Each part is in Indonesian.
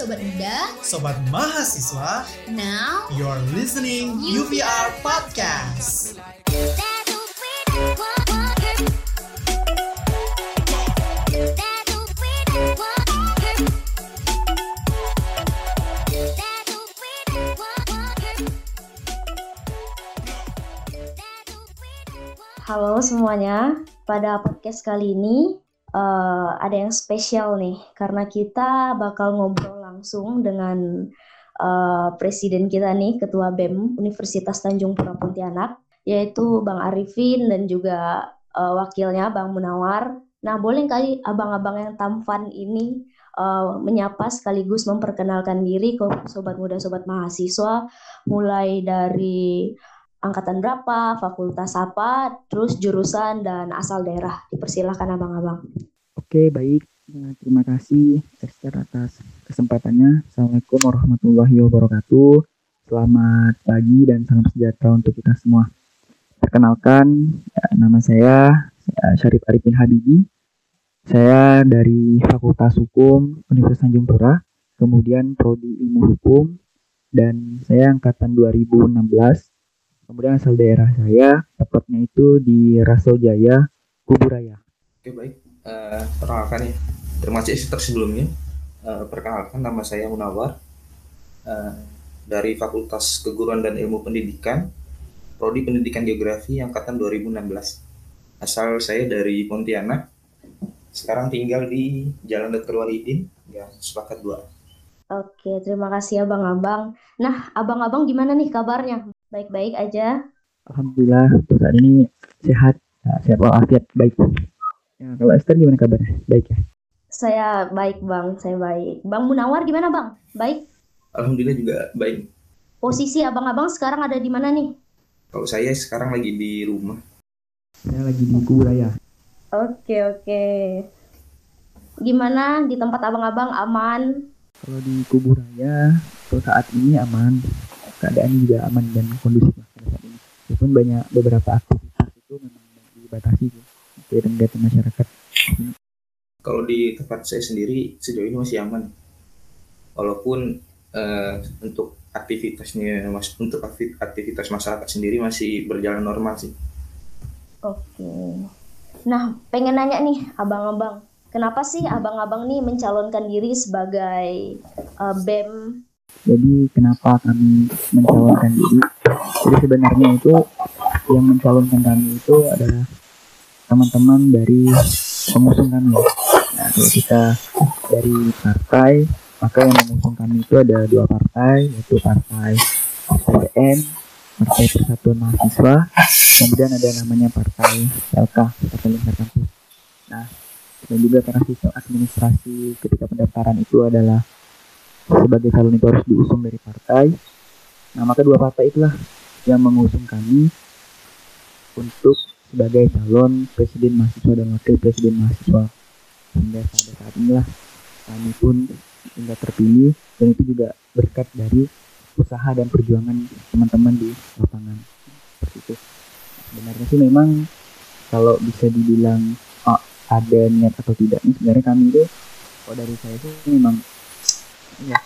Sobat Muda. Sobat Mahasiswa, Now, you're listening UVR Podcast. Halo semuanya, pada podcast kali ini eh, ada yang spesial nih karena kita bakal ngobrol langsung dengan eh, presiden kita nih, Ketua BEM Universitas Tanjung Pura Pontianak, yaitu Bang Arifin dan juga eh, wakilnya Bang Munawar. Nah, boleh kali abang-abang yang tampan ini eh, menyapa sekaligus memperkenalkan diri ke sobat muda, sobat mahasiswa, mulai dari angkatan berapa, fakultas apa, terus jurusan dan asal daerah. Dipersilahkan abang-abang. Oke, baik. Nah, terima kasih Esther atas kesempatannya. Assalamualaikum warahmatullahi wabarakatuh. Selamat pagi dan salam sejahtera untuk kita semua. Perkenalkan, ya, nama saya ya, Syarif Arifin Habibi. Saya dari Fakultas Hukum Universitas Tanjung Pura, kemudian Prodi Ilmu Hukum, dan saya angkatan 2016. Kemudian asal daerah saya, tepatnya itu di Raso Jaya, Kuburaya. Oke baik, Eh, perkenalkan ya. Terima kasih sebelumnya. Eh, perkenalkan nama saya Munawar eh, dari Fakultas Keguruan dan Ilmu Pendidikan, Prodi Pendidikan Geografi angkatan 2016. Asal saya dari Pontianak. Sekarang tinggal di Jalan Dr. Walidin, ya sepakat dua. Oke, terima kasih abang-abang. Nah, abang-abang gimana nih kabarnya? Baik-baik aja? Alhamdulillah untuk saat ini sehat, ya, sehat walafiat baik. Ya, kalau Esther gimana kabarnya? Baik ya. Saya baik bang, saya baik. Bang Munawar gimana bang? Baik. Alhamdulillah juga baik. Posisi abang-abang sekarang ada di mana nih? Kalau saya sekarang lagi di rumah. Saya lagi di Kuburaya. Oke, oke. Gimana di tempat abang-abang aman? Kalau di Kuburaya untuk saat ini aman, keadaan juga aman dan kondusif lah pada saat ini. Walaupun banyak beberapa aktivitas itu memang dibatasi tuh dari kegiatan masyarakat. Kalau di tempat saya sendiri sejauh ini masih aman. Walaupun eh, untuk aktivitasnya mas untuk akti- aktivitas masyarakat sendiri masih berjalan normal sih. Oke. Nah, pengen nanya nih abang-abang. Kenapa sih abang-abang nih mencalonkan diri sebagai eh, BEM Jadi kenapa kami mencalonkan diri? Jadi sebenarnya itu yang mencalonkan kami itu adalah teman-teman dari pengusung kami. Nah, kalau kita dari partai, maka yang mengusung kami itu ada dua partai, yaitu partai PPN, Partai Persatuan Mahasiswa, kemudian ada namanya Partai LK, Partai Lingkar Kampus. Nah, dan juga karena sistem administrasi ketika pendaftaran itu adalah sebagai calon itu harus diusung dari partai. Nah, maka dua partai itulah yang mengusung kami untuk sebagai calon presiden mahasiswa dan wakil presiden mahasiswa. Hingga pada saat inilah kami pun hingga terpilih dan itu juga berkat dari usaha dan perjuangan teman-teman di lapangan. Seperti itu. Sebenarnya sih memang kalau bisa dibilang oh, ada niat atau tidak nih sebenarnya kami itu kalau dari saya itu memang ya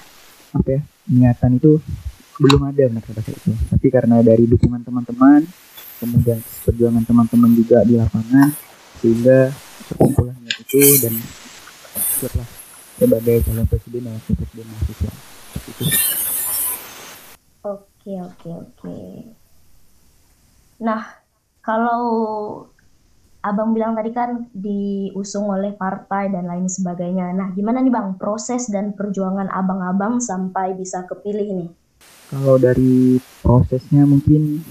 apa ya niatan itu belum ada benar kata itu. Tapi karena dari dukungan teman-teman kemudian perjuangan teman-teman juga di lapangan sehingga terkumpulan niat itu dan siaplah sebagai calon presiden dan wakil presiden mahasiswa. Itu Oke, oke, oke. Nah, kalau Abang bilang tadi kan diusung oleh partai dan lain sebagainya. Nah, gimana nih Bang proses dan perjuangan abang-abang sampai bisa kepilih nih? kalau dari prosesnya mungkin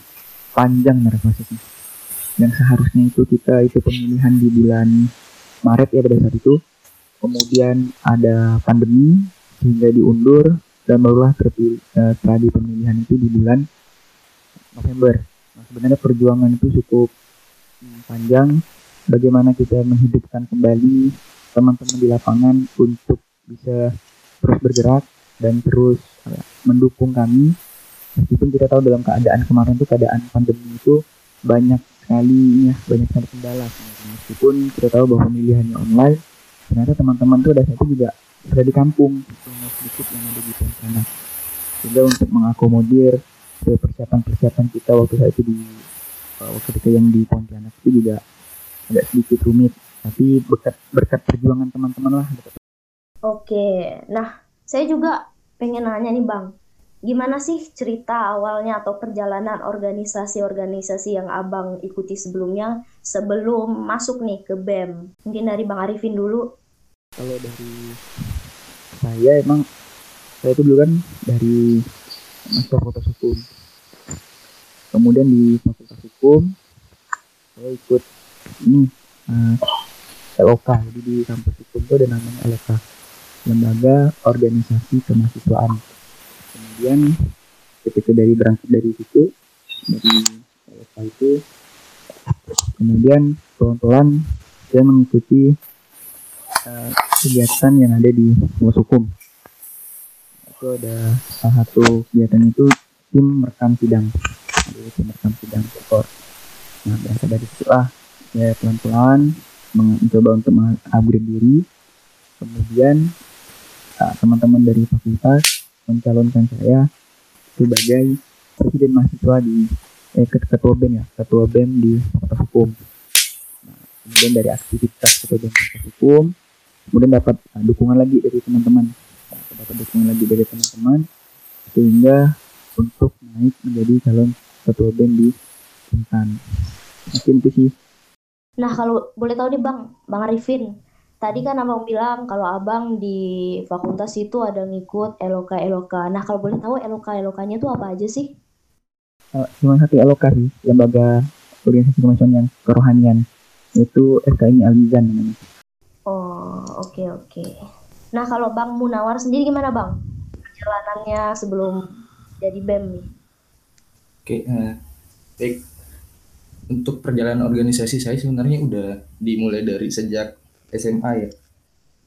panjang nih prosesnya dan seharusnya itu kita itu pemilihan di bulan Maret ya pada saat itu kemudian ada pandemi sehingga diundur dan barulah terpilih eh, setelah di pemilihan itu di bulan November nah, sebenarnya perjuangan itu cukup panjang. Bagaimana kita menghidupkan kembali teman-teman di lapangan untuk bisa terus bergerak dan terus mendukung kami. Meskipun kita tahu dalam keadaan kemarin itu keadaan pandemi itu banyak sekali ya banyak sekali kendala. Meskipun kita tahu bahwa pemilihannya online ternyata teman-teman tuh pada saat itu juga ada di kampung. Sedikit yang ada di Pontianak. Sehingga untuk mengakomodir persiapan-persiapan kita waktu saat itu di uh, waktu ketika yang di Pontianak itu juga agak sedikit rumit tapi berkat berkat perjuangan teman-teman lah Oke, nah saya juga pengen nanya nih Bang, gimana sih cerita awalnya atau perjalanan organisasi-organisasi yang Abang ikuti sebelumnya sebelum masuk nih ke BEM? Mungkin dari Bang Arifin dulu. Kalau dari saya emang saya itu dulu kan dari Master Fakultas Hukum. Kemudian di Fakultas Hukum saya ikut ini uh, eh, LOK jadi di kampus hukum itu ada namanya LOK lembaga organisasi kemahasiswaan. Kemudian ketika dari berangkat dari situ dari LOK itu kemudian pelan-pelan saya mengikuti uh, kegiatan yang ada di fakultas hukum. Itu ada salah satu kegiatan itu tim merekam sidang tim merekam sidang nah berangkat dari situ ah ya pelan-pelan mencoba untuk mengupgrade diri. Kemudian uh, teman-teman dari fakultas mencalonkan saya sebagai presiden mahasiswa di eh, ketua BEM ya ketua BEM di fakultas hukum. Nah, kemudian dari aktivitas ketua BEM fakultas hukum kemudian dapat uh, dukungan lagi dari teman-teman. Nah, dapat dukungan lagi dari teman-teman sehingga untuk naik menjadi calon ketua BEM di Intan mungkin itu sih Nah, kalau boleh tahu nih Bang, Bang Arifin, tadi kan Abang bilang kalau Abang di fakultas itu ada ngikut LOK-LOK. Nah, kalau boleh tahu LOK-LOK-nya itu apa aja sih? Uh, cuma satu LOK sih, lembaga organisasi kemajuan yang kerohanian. Itu FKI Al-Mizan namanya. Oh, oke okay, oke. Okay. Nah, kalau Bang Munawar sendiri gimana Bang? Perjalanannya sebelum jadi BEM nih? Oke, uh, baik untuk perjalanan organisasi saya sebenarnya udah dimulai dari sejak SMA ya.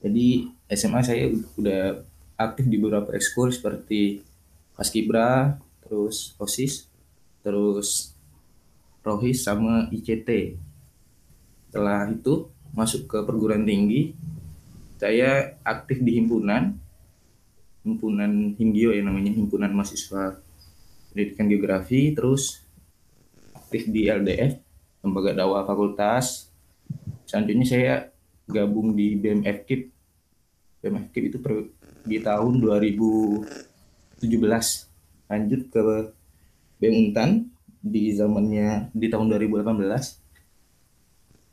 Jadi SMA saya udah aktif di beberapa ekskul seperti Paskibra, terus OSIS, terus Rohis sama ICT. Setelah itu masuk ke perguruan tinggi, saya aktif di himpunan, himpunan Himgio ya namanya, himpunan mahasiswa pendidikan geografi, terus aktif di LDF lembaga dakwah fakultas. Selanjutnya saya gabung di BMF KIP BMF KIP itu per, di tahun 2017 lanjut ke BEM Untan di zamannya di tahun 2018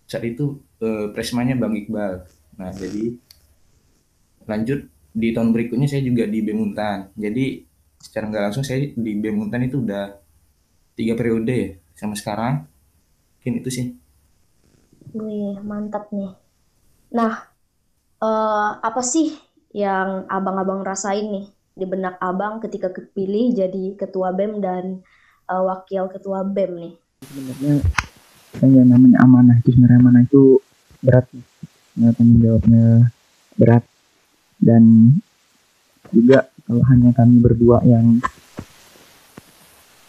saat itu eh, presmanya Bang Iqbal. Nah jadi lanjut di tahun berikutnya saya juga di BEM Untan. Jadi secara nggak langsung saya di BEM Untan itu udah tiga periode ya sama sekarang mungkin itu sih Wih, mantap nih. Nah, uh, apa sih yang abang-abang rasain nih di benak abang ketika kepilih jadi ketua BEM dan uh, wakil ketua BEM nih? Sebenarnya yang namanya amanah itu sebenarnya amanah itu berat nih. Ya, tanggung jawabnya berat dan juga kalau hanya kami berdua yang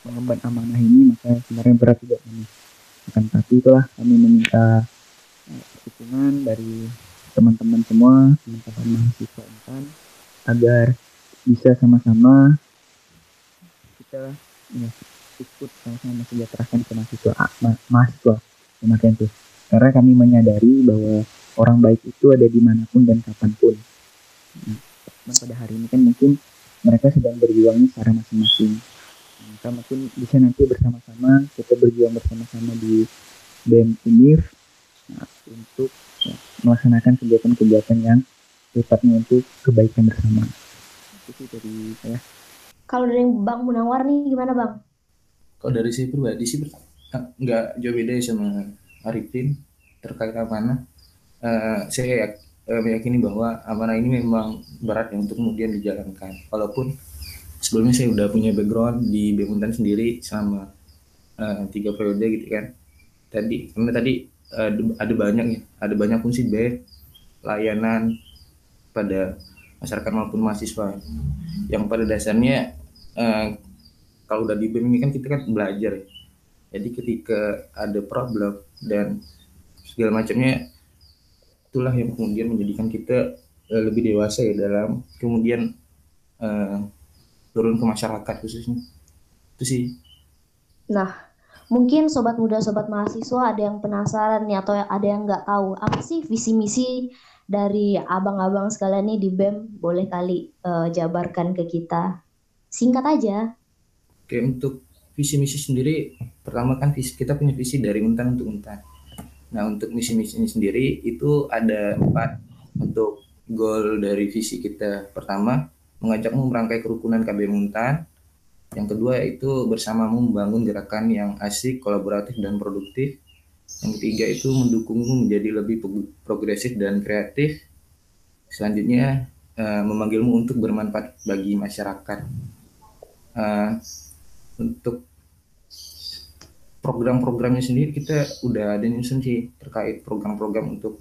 mengemban amanah ini maka sebenarnya berat juga kami. Akan tapi itulah kami meminta eh, dukungan dari teman-teman semua teman-teman mahasiswa intan agar bisa sama-sama kita ya, ikut sama-sama mensejahterakan ke mahasiswa ma mahasiswa demikian itu karena kami menyadari bahwa orang baik itu ada di mana pun dan kapan pun. Nah, pada hari ini kan mungkin mereka sedang berjuang secara masing-masing maka mungkin bisa nanti bersama-sama kita berjuang bersama-sama di BEM Unir nah, untuk ya, melaksanakan kegiatan-kegiatan yang sifatnya untuk kebaikan bersama itu sih dari saya kalau dari Bang Munawar nih gimana Bang? Kalau dari saya pribadi sih ah, nggak jauh beda sama Arifin terkait amanah. Uh, saya uh, meyakini bahwa amanah ini memang berat ya untuk kemudian dijalankan. Walaupun sebelumnya saya udah punya background di BEM sendiri sama uh, tiga periode gitu kan tadi karena tadi uh, ada banyak ya ada banyak fungsi B layanan pada masyarakat maupun mahasiswa yang pada dasarnya uh, kalau udah di BEM ini kan kita kan belajar ya. jadi ketika ada problem dan segala macamnya itulah yang kemudian menjadikan kita uh, lebih dewasa ya dalam kemudian uh, turun ke masyarakat khususnya. Itu sih. Nah mungkin sobat muda sobat mahasiswa ada yang penasaran nih atau ada yang nggak tahu apa sih visi misi dari abang-abang sekalian nih di BEM? Boleh kali uh, jabarkan ke kita. Singkat aja. Oke untuk visi misi sendiri pertama kan visi kita punya visi dari untan untuk untan nah untuk misi misi ini sendiri itu ada empat untuk goal dari visi kita pertama mengajakmu merangkai kerukunan KB Muntan yang kedua itu bersamamu membangun gerakan yang asik, kolaboratif, dan produktif. Yang ketiga itu mendukungmu menjadi lebih progresif dan kreatif. Selanjutnya uh, memanggilmu untuk bermanfaat bagi masyarakat. Uh, untuk program-programnya sendiri kita udah ada nyusun sih terkait program-program untuk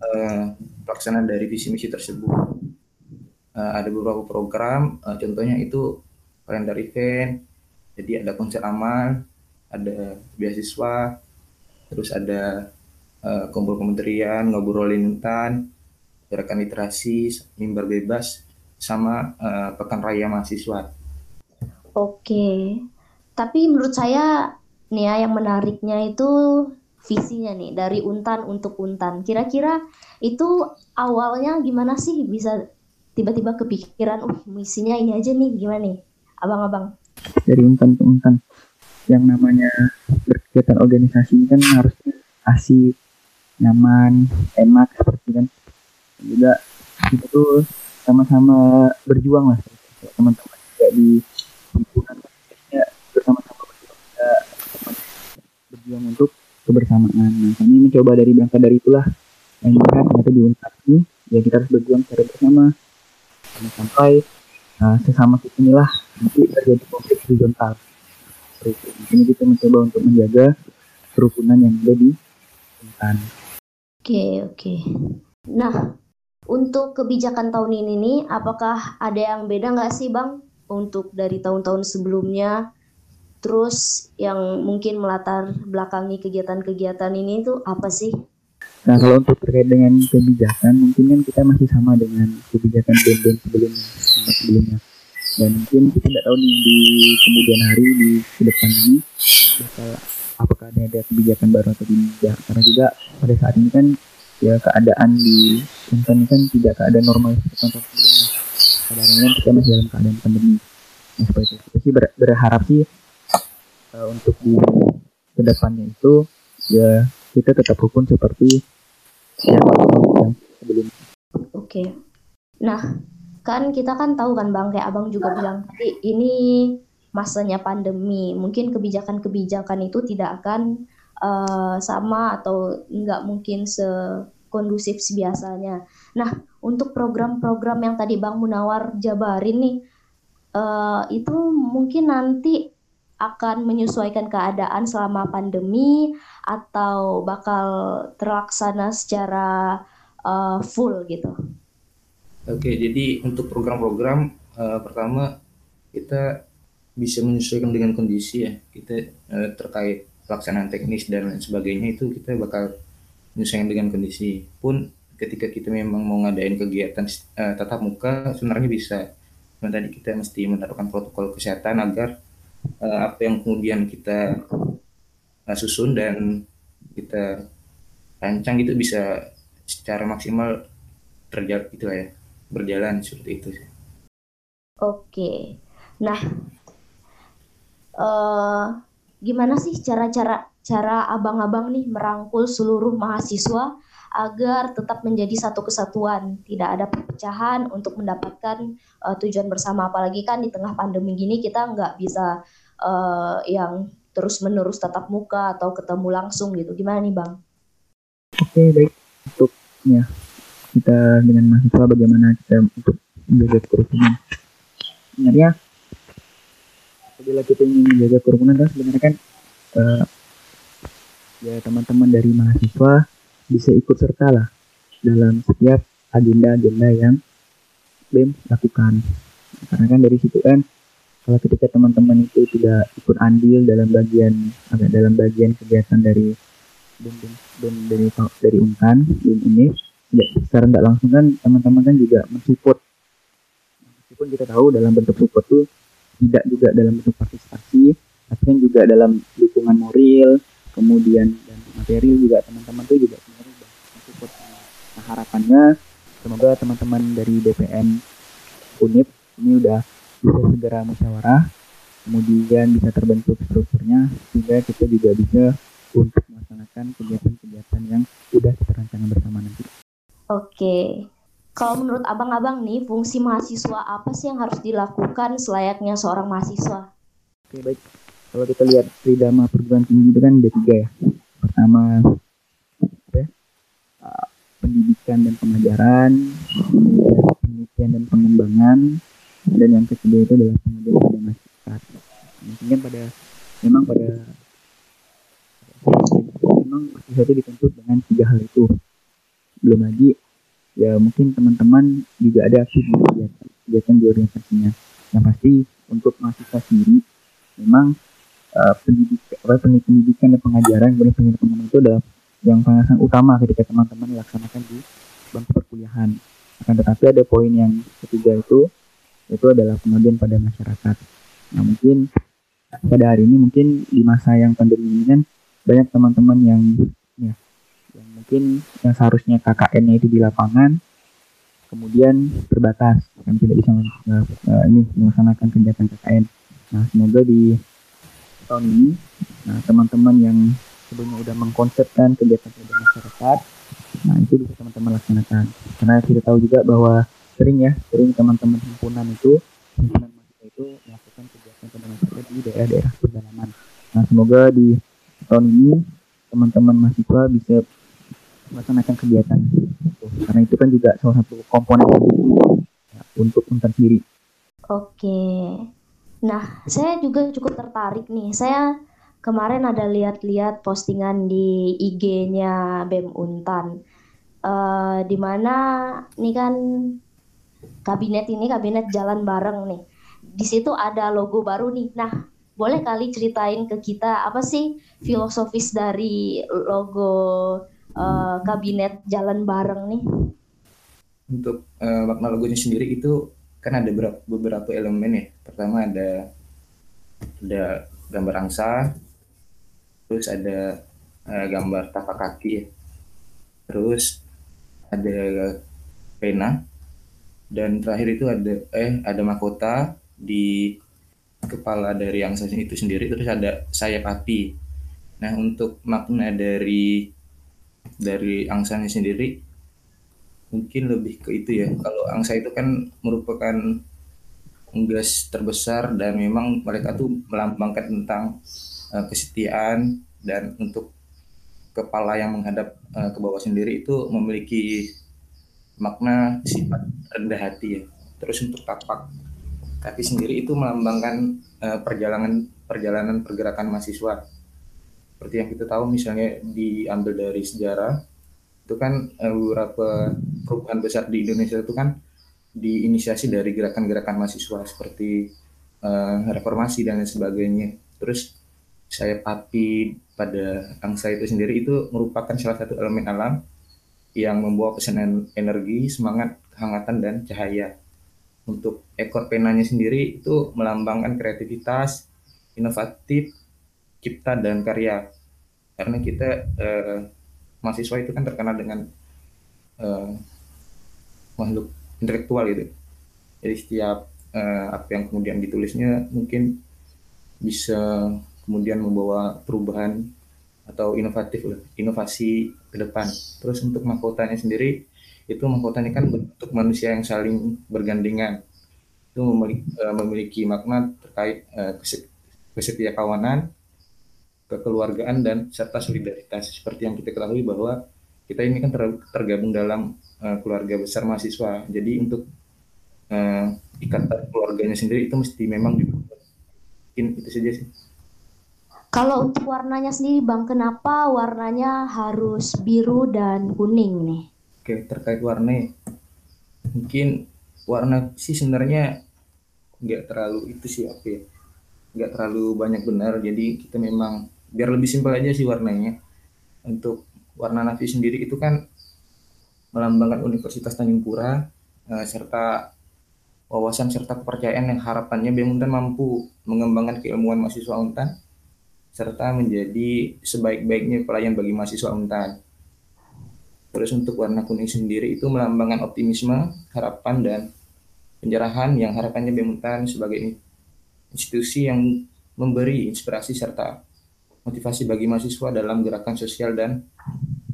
uh, pelaksanaan dari visi misi tersebut. Uh, ada beberapa program, uh, contohnya itu kalender event jadi ada konser amal ada beasiswa terus ada uh, kumpul kementerian ngobrolin hutan gerakan literasi mimbar bebas sama uh, pekan raya mahasiswa oke tapi menurut saya nih ya yang menariknya itu visinya nih dari untan untuk untan kira-kira itu awalnya gimana sih bisa tiba-tiba kepikiran uh misinya ini aja nih gimana nih abang-abang? Dari untan ke untan. Yang namanya berkegiatan organisasi ini kan harusnya asik, nyaman, enak seperti kan. Juga kita tuh sama-sama berjuang lah teman-teman juga di lingkungan ya bersama-sama berjuang juga berjuang untuk kebersamaan. Nah kami mencoba dari berangkat dari itulah yang kita ternyata di ini ya kita harus berjuang secara bersama sampai Nah, sesama kita inilah nanti terjadi konflik horizontal. Ini kita mencoba untuk menjaga kerukunan yang ada di hutan. Oke, oke. Nah, untuk kebijakan tahun ini nih, apakah ada yang beda nggak sih, Bang? Untuk dari tahun-tahun sebelumnya, terus yang mungkin melatar belakangi kegiatan-kegiatan ini itu apa sih? Nah kalau untuk terkait dengan kebijakan mungkin kan kita masih sama dengan kebijakan BEM sebelumnya sebelumnya. Dan mungkin kita tidak tahu nih di kemudian hari di ke depan ini bakal apakah ada kebijakan baru atau tidak. Karena juga pada saat ini kan ya keadaan di Intan kan tidak keadaan normal seperti tahun sebelumnya. Kan kita masih dalam keadaan pandemi. Nah, seperti itu. Kita sih ber berharap sih uh, untuk di ke depannya itu ya kita tetap hukum seperti yang sebelumnya. Oke. Nah, kan kita kan tahu kan Bang, kayak Abang juga bilang tadi ini masanya pandemi. Mungkin kebijakan-kebijakan itu tidak akan uh, sama atau nggak mungkin sekondusif biasanya. Nah, untuk program-program yang tadi Bang Munawar jabarin nih, uh, itu mungkin nanti akan menyesuaikan keadaan selama pandemi atau bakal terlaksana secara uh, full gitu? Oke, jadi untuk program-program uh, pertama kita bisa menyesuaikan dengan kondisi ya. Kita uh, terkait pelaksanaan teknis dan lain sebagainya itu kita bakal menyesuaikan dengan kondisi. Pun ketika kita memang mau ngadain kegiatan uh, tatap muka sebenarnya bisa. Cuma tadi kita mesti menerapkan protokol kesehatan agar uh, apa yang kemudian kita uh, susun dan kita rancang itu bisa secara maksimal terjadi gitu ya berjalan seperti itu Oke, nah uh, gimana sih cara-cara cara abang-abang nih merangkul seluruh mahasiswa agar tetap menjadi satu kesatuan, tidak ada perpecahan untuk mendapatkan uh, tujuan bersama. Apalagi kan di tengah pandemi gini kita nggak bisa uh, yang terus-menerus tatap muka atau ketemu langsung gitu. Gimana nih Bang? Oke, baik. Untuk ya, kita dengan mahasiswa bagaimana kita untuk menjaga kerukunan. Sebenarnya apabila kita ingin menjaga kerukunan kan sebenarnya kan uh, ya teman-teman dari mahasiswa bisa ikut serta lah dalam setiap agenda-agenda yang BEM lakukan. Karena kan dari situ kan kalau ketika teman-teman itu tidak ikut andil dalam bagian agak dalam bagian kegiatan dari BEM, BEM, dari dari Untan BEM ini ya, secara nggak langsung kan teman-teman kan juga mensupport meskipun kita tahu dalam bentuk support tuh tidak juga dalam bentuk partisipasi tapi kan juga dalam dukungan moral kemudian dan material juga teman-teman tuh juga sebenarnya sudah mensupport nah harapannya semoga teman-teman dari BPM Unip ini udah bisa segera musyawarah kemudian bisa terbentuk strukturnya sehingga kita juga bisa untuk melaksanakan kegiatan-kegiatan yang udah kita rancangkan bersama nanti. Oke. Kalau menurut abang-abang nih, fungsi mahasiswa apa sih yang harus dilakukan selayaknya seorang mahasiswa? Oke, baik. Kalau kita lihat Tridama perguruan tinggi itu kan ada tiga ya. Pertama, ya, pendidikan dan pengajaran, penelitian dan pengembangan, dan yang ketiga itu adalah pengabdian pada masyarakat. Mungkin pada memang pada memang mahasiswa itu dituntut dengan tiga hal itu. Belum lagi ya mungkin teman-teman juga ada aktif di kegiatan, di organisasinya. Yang pasti untuk mahasiswa sendiri memang uh, pendidikan, apa, pendidikan dan pengajaran kemudian pendidikan itu adalah yang sangat utama ketika teman-teman laksanakan di bangku perkuliahan. Akan tetapi ada poin yang ketiga itu itu adalah pengabdian pada masyarakat. Nah mungkin pada hari ini mungkin di masa yang pandemi ini kan banyak teman-teman yang ya yang mungkin yang seharusnya KKN-nya itu di lapangan kemudian terbatas kami tidak bisa uh, ini melaksanakan kegiatan KKN. Nah semoga di tahun ini nah teman-teman yang sebelumnya udah mengkonsepkan kegiatan kegiatan masyarakat. Nah itu bisa teman-teman laksanakan. Karena kita tahu juga bahwa sering ya sering teman-teman himpunan itu himpunan mahasiswa itu melakukan kegiatan kegiatan masyarakat di daerah-daerah pedalaman. Nah semoga di tahun ini teman-teman mahasiswa bisa melaksanakan kegiatan karena itu kan juga salah satu komponen ya, untuk untan sendiri Oke. Nah, saya juga cukup tertarik nih. Saya kemarin ada lihat-lihat postingan di IG-nya BEM Untan. Uh, di mana nih kan kabinet ini kabinet jalan bareng nih. Di situ ada logo baru nih. Nah, boleh kali ceritain ke kita apa sih filosofis dari logo uh, kabinet jalan bareng nih? Untuk uh, makna logonya sendiri itu kan ada beberapa, beberapa elemen ya. Pertama ada ada gambar angsa, terus ada uh, gambar tapak kaki, ya. terus ada pena, dan terakhir itu ada eh ada mahkota di kepala dari angsa itu sendiri, terus ada sayap api. Nah untuk makna dari dari angsanya sendiri mungkin lebih ke itu ya. Kalau angsa itu kan merupakan unggas terbesar dan memang mereka tuh melambangkan tentang uh, kesetiaan dan untuk kepala yang menghadap uh, ke bawah sendiri itu memiliki makna sifat rendah hati ya. Terus untuk tapak kaki sendiri itu melambangkan uh, perjalanan perjalanan pergerakan mahasiswa. Seperti yang kita tahu misalnya diambil dari sejarah itu kan uh, beberapa perubahan besar di Indonesia itu kan diinisiasi dari gerakan-gerakan mahasiswa seperti uh, reformasi dan lain sebagainya. Terus sayap api pada angsa itu sendiri itu merupakan salah satu elemen alam yang membawa pesan energi, semangat, kehangatan dan cahaya. Untuk ekor penanya sendiri itu melambangkan kreativitas, inovatif, cipta dan karya. Karena kita uh, mahasiswa itu kan terkenal dengan uh, makhluk intelektual gitu jadi setiap uh, apa yang kemudian ditulisnya mungkin bisa kemudian membawa perubahan atau inovatif inovasi ke depan. Terus untuk mahkotanya sendiri itu mahkotanya kan bentuk manusia yang saling bergandengan itu memiliki, uh, memiliki makna terkait uh, kesetia kawanan kekeluargaan dan serta solidaritas. Seperti yang kita ketahui bahwa kita ini kan ter tergabung dalam uh, keluarga besar mahasiswa. Jadi untuk ikatan keluarganya sendiri itu mesti memang dibuat. Itu saja sih kalau untuk warnanya sendiri bang kenapa warnanya harus biru dan kuning nih? Oke terkait warna mungkin warna sih sebenarnya nggak terlalu itu sih apa ya nggak terlalu banyak benar. Jadi kita memang biar lebih simpel aja sih warnanya. Untuk warna navy sendiri itu kan melambangkan Universitas Tanjung Pura uh, serta wawasan serta kepercayaan yang harapannya BEM Untan mampu mengembangkan keilmuan mahasiswa Untan serta menjadi sebaik-baiknya pelayan bagi mahasiswa Untan. Terus untuk warna kuning sendiri itu melambangkan optimisme, harapan dan pencerahan yang harapannya BEM sebagai institusi yang memberi inspirasi serta motivasi bagi mahasiswa dalam gerakan sosial dan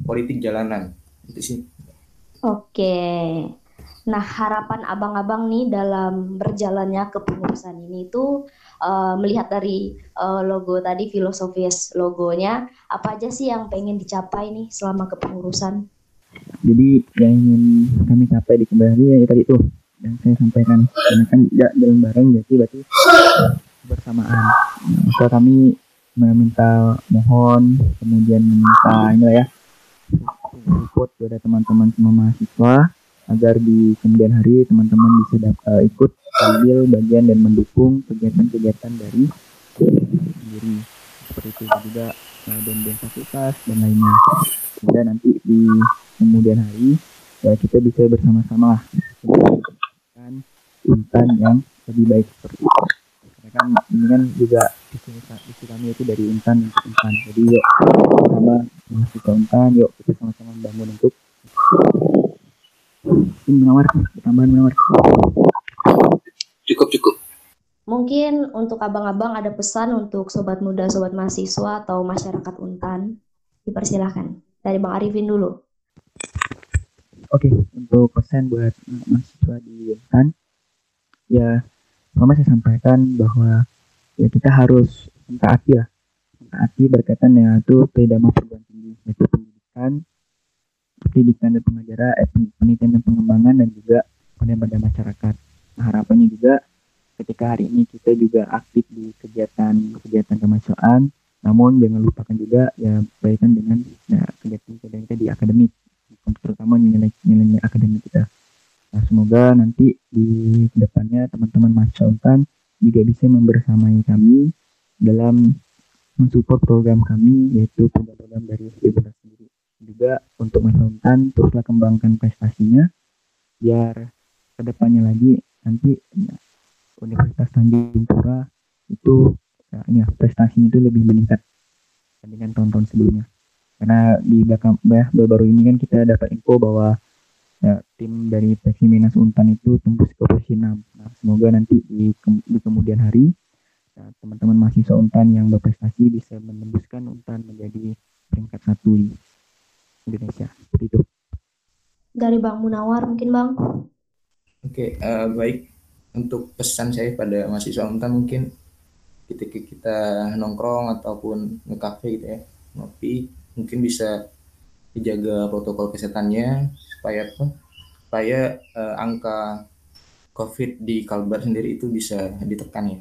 politik jalanan. Itu sih. Oke. Nah, harapan abang-abang nih dalam berjalannya kepengurusan ini itu uh, melihat dari uh, logo tadi filosofis logonya, apa aja sih yang pengen dicapai nih selama kepengurusan? Jadi yang ingin kami capai di kembali ya tadi tuh yang saya sampaikan karena kan tidak jalan bareng jadi berarti bersamaan. Maka kami meminta mohon kemudian meminta inilah ya support kepada teman-teman semua mahasiswa agar di kemudian hari teman-teman bisa uh, ikut ambil bagian dan mendukung kegiatan-kegiatan dari sendiri. Seperti itu juga uh, dan dan fakultas dan lainnya. Sehingga nanti di kemudian hari ya kita bisa bersama-sama kan intan yang lebih baik. Seperti itu karena kan ini kan juga isi kami itu dari intan untuk intan. Jadi yuk sama mahasiswa intan yuk kita sama-sama membangun untuk menawar tambahan menawar cukup cukup. Mungkin untuk abang-abang ada pesan untuk sobat muda sobat mahasiswa atau masyarakat untan? Dipersilahkan. Dari bang Arifin dulu. Oke untuk pesan buat mahasiswa di untan ya pertama saya sampaikan bahwa ya kita harus mentaati lah. Mentaati berkaitan dengan itu pidama perguruan tinggi yaitu pendidikan pendidikan dan pengajaran, eh, penelitian dan pengembangan dan juga kemudian pada masyarakat. Nah, harapannya juga ketika hari ini kita juga aktif di kegiatan-kegiatan kemahasiswaan, namun jangan lupakan juga ya berkaitan dengan ya, kegiatan-kegiatan kita di akademik, terutama nilai-nilai akademik kita. Nah, semoga nanti di ke depannya teman-teman UNTAN juga bisa membersamai kami dalam mensupport program kami yaitu program-program dari juga untuk menonton teruslah kembangkan prestasinya biar ke depannya lagi nanti ya, Universitas Tanjung Pura itu ya, ya prestasinya itu lebih meningkat dibandingkan tahun-tahun sebelumnya. Karena di belakang ya, baru-baru ini kan kita dapat info bahwa ya, tim dari Peksi Minas Untan itu tembus ke posisi 6 nah semoga nanti di, ke, di kemudian hari ya, teman-teman mahasiswa Untan yang berprestasi bisa menembuskan Untan menjadi peringkat satu Indonesia seperti itu dari Bang Munawar mungkin Bang. Oke uh, baik. Untuk pesan saya pada mahasiswa Untan mungkin ketika kita nongkrong ataupun ngekafe gitu ya ngopi mungkin bisa dijaga protokol kesehatannya supaya apa? Supaya uh, angka COVID di Kalbar sendiri itu bisa ditekan ya.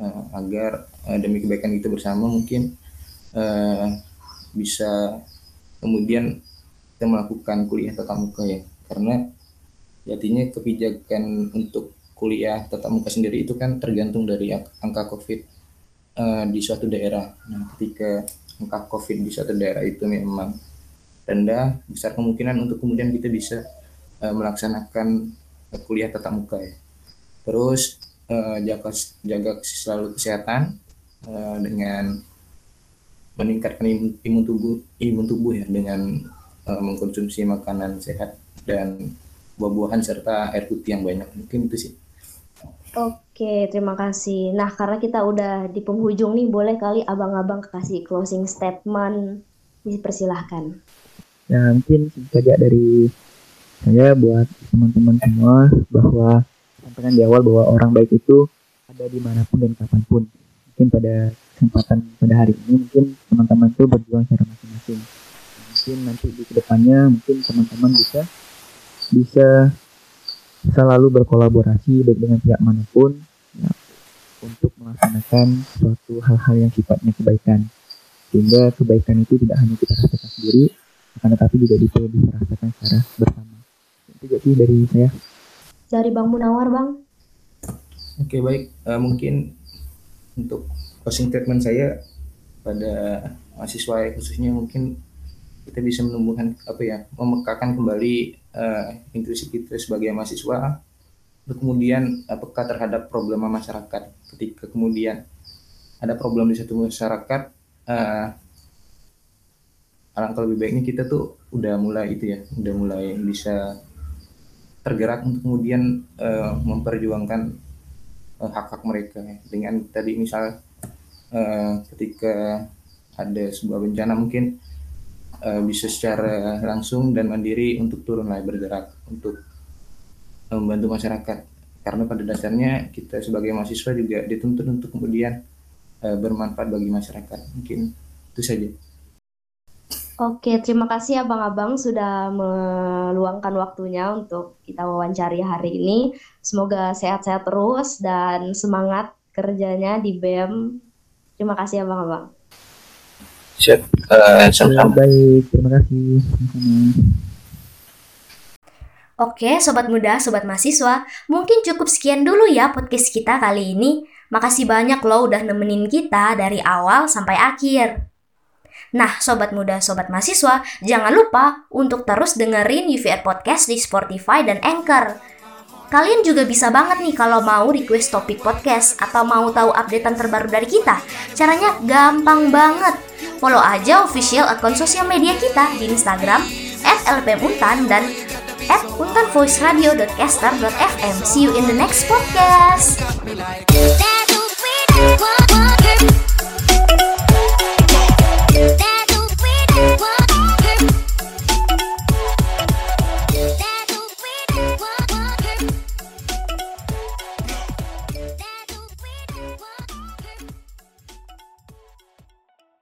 Uh, agar uh, demi kebaikan kita bersama mungkin uh, bisa kemudian kita melakukan kuliah tatap muka ya karena jadinya kebijakan untuk kuliah tatap muka sendiri itu kan tergantung dari angka COVID uh, di suatu daerah. Nah, ketika angka COVID di suatu daerah itu memang rendah, besar kemungkinan untuk kemudian kita bisa uh, melaksanakan kuliah tatap muka ya. Terus uh, jaga jaga selalu kesehatan uh, dengan meningkatkan imun, imun tubuh imun tubuh ya dengan uh, mengkonsumsi makanan sehat dan buah-buahan serta air putih yang banyak mungkin itu sih Oke, terima kasih. Nah, karena kita udah di penghujung nih, boleh kali abang-abang kasih closing statement. Dipersilahkan. Ya, mungkin saja dari saya buat teman-teman semua bahwa sampaikan di awal bahwa orang baik itu ada di mana pun dan kapan pun. Mungkin pada kesempatan pada hari ini mungkin teman-teman itu berjuang secara masing-masing. Mungkin nanti di ke depannya mungkin teman-teman bisa bisa selalu berkolaborasi baik dengan pihak mana pun ya, untuk melaksanakan suatu hal-hal yang sifatnya kebaikan. Sehingga kebaikan itu tidak hanya kita rasakan sendiri akan tetapi juga bisa dirasakan secara bersama. Itu jadi dari saya. Dari Bang Munawar Bang. Oke baik. Uh, mungkin untuk closing statement saya pada mahasiswa ya, khususnya mungkin kita bisa menumbuhkan apa ya memekakan kembali uh, inklusif kita sebagai mahasiswa untuk kemudian uh, peka terhadap problema masyarakat. Ketika kemudian ada problem di satu masyarakat uh, alangkah lebih baiknya kita tuh udah mulai itu ya udah mulai bisa tergerak untuk kemudian uh, memperjuangkan uh, hak-hak mereka. Dengan tadi misal uh, ketika ada sebuah bencana mungkin uh, bisa secara langsung dan mandiri untuk turun lah bergerak untuk membantu masyarakat karena pada dasarnya kita sebagai mahasiswa juga dituntut untuk kemudian uh, bermanfaat bagi masyarakat mungkin itu saja. Oke, terima kasih abang-abang sudah meluangkan waktunya untuk kita wawancari hari ini. Semoga sehat-sehat terus dan semangat kerjanya di BEM. Terima kasih abang-abang. Siap, uh, sama-sama. Baik, terima kasih. Oke, sobat muda, sobat mahasiswa, mungkin cukup sekian dulu ya podcast kita kali ini. Makasih banyak loh udah nemenin kita dari awal sampai akhir. Nah, sobat muda, sobat mahasiswa, jangan lupa untuk terus dengerin UVR Podcast di Spotify dan Anchor. Kalian juga bisa banget nih kalau mau request topik podcast atau mau tahu updatean terbaru dari kita. Caranya gampang banget. Follow aja official akun sosial media kita di Instagram @lpmuntan dan untanvoiceradio.caster.fm. See you in the next podcast.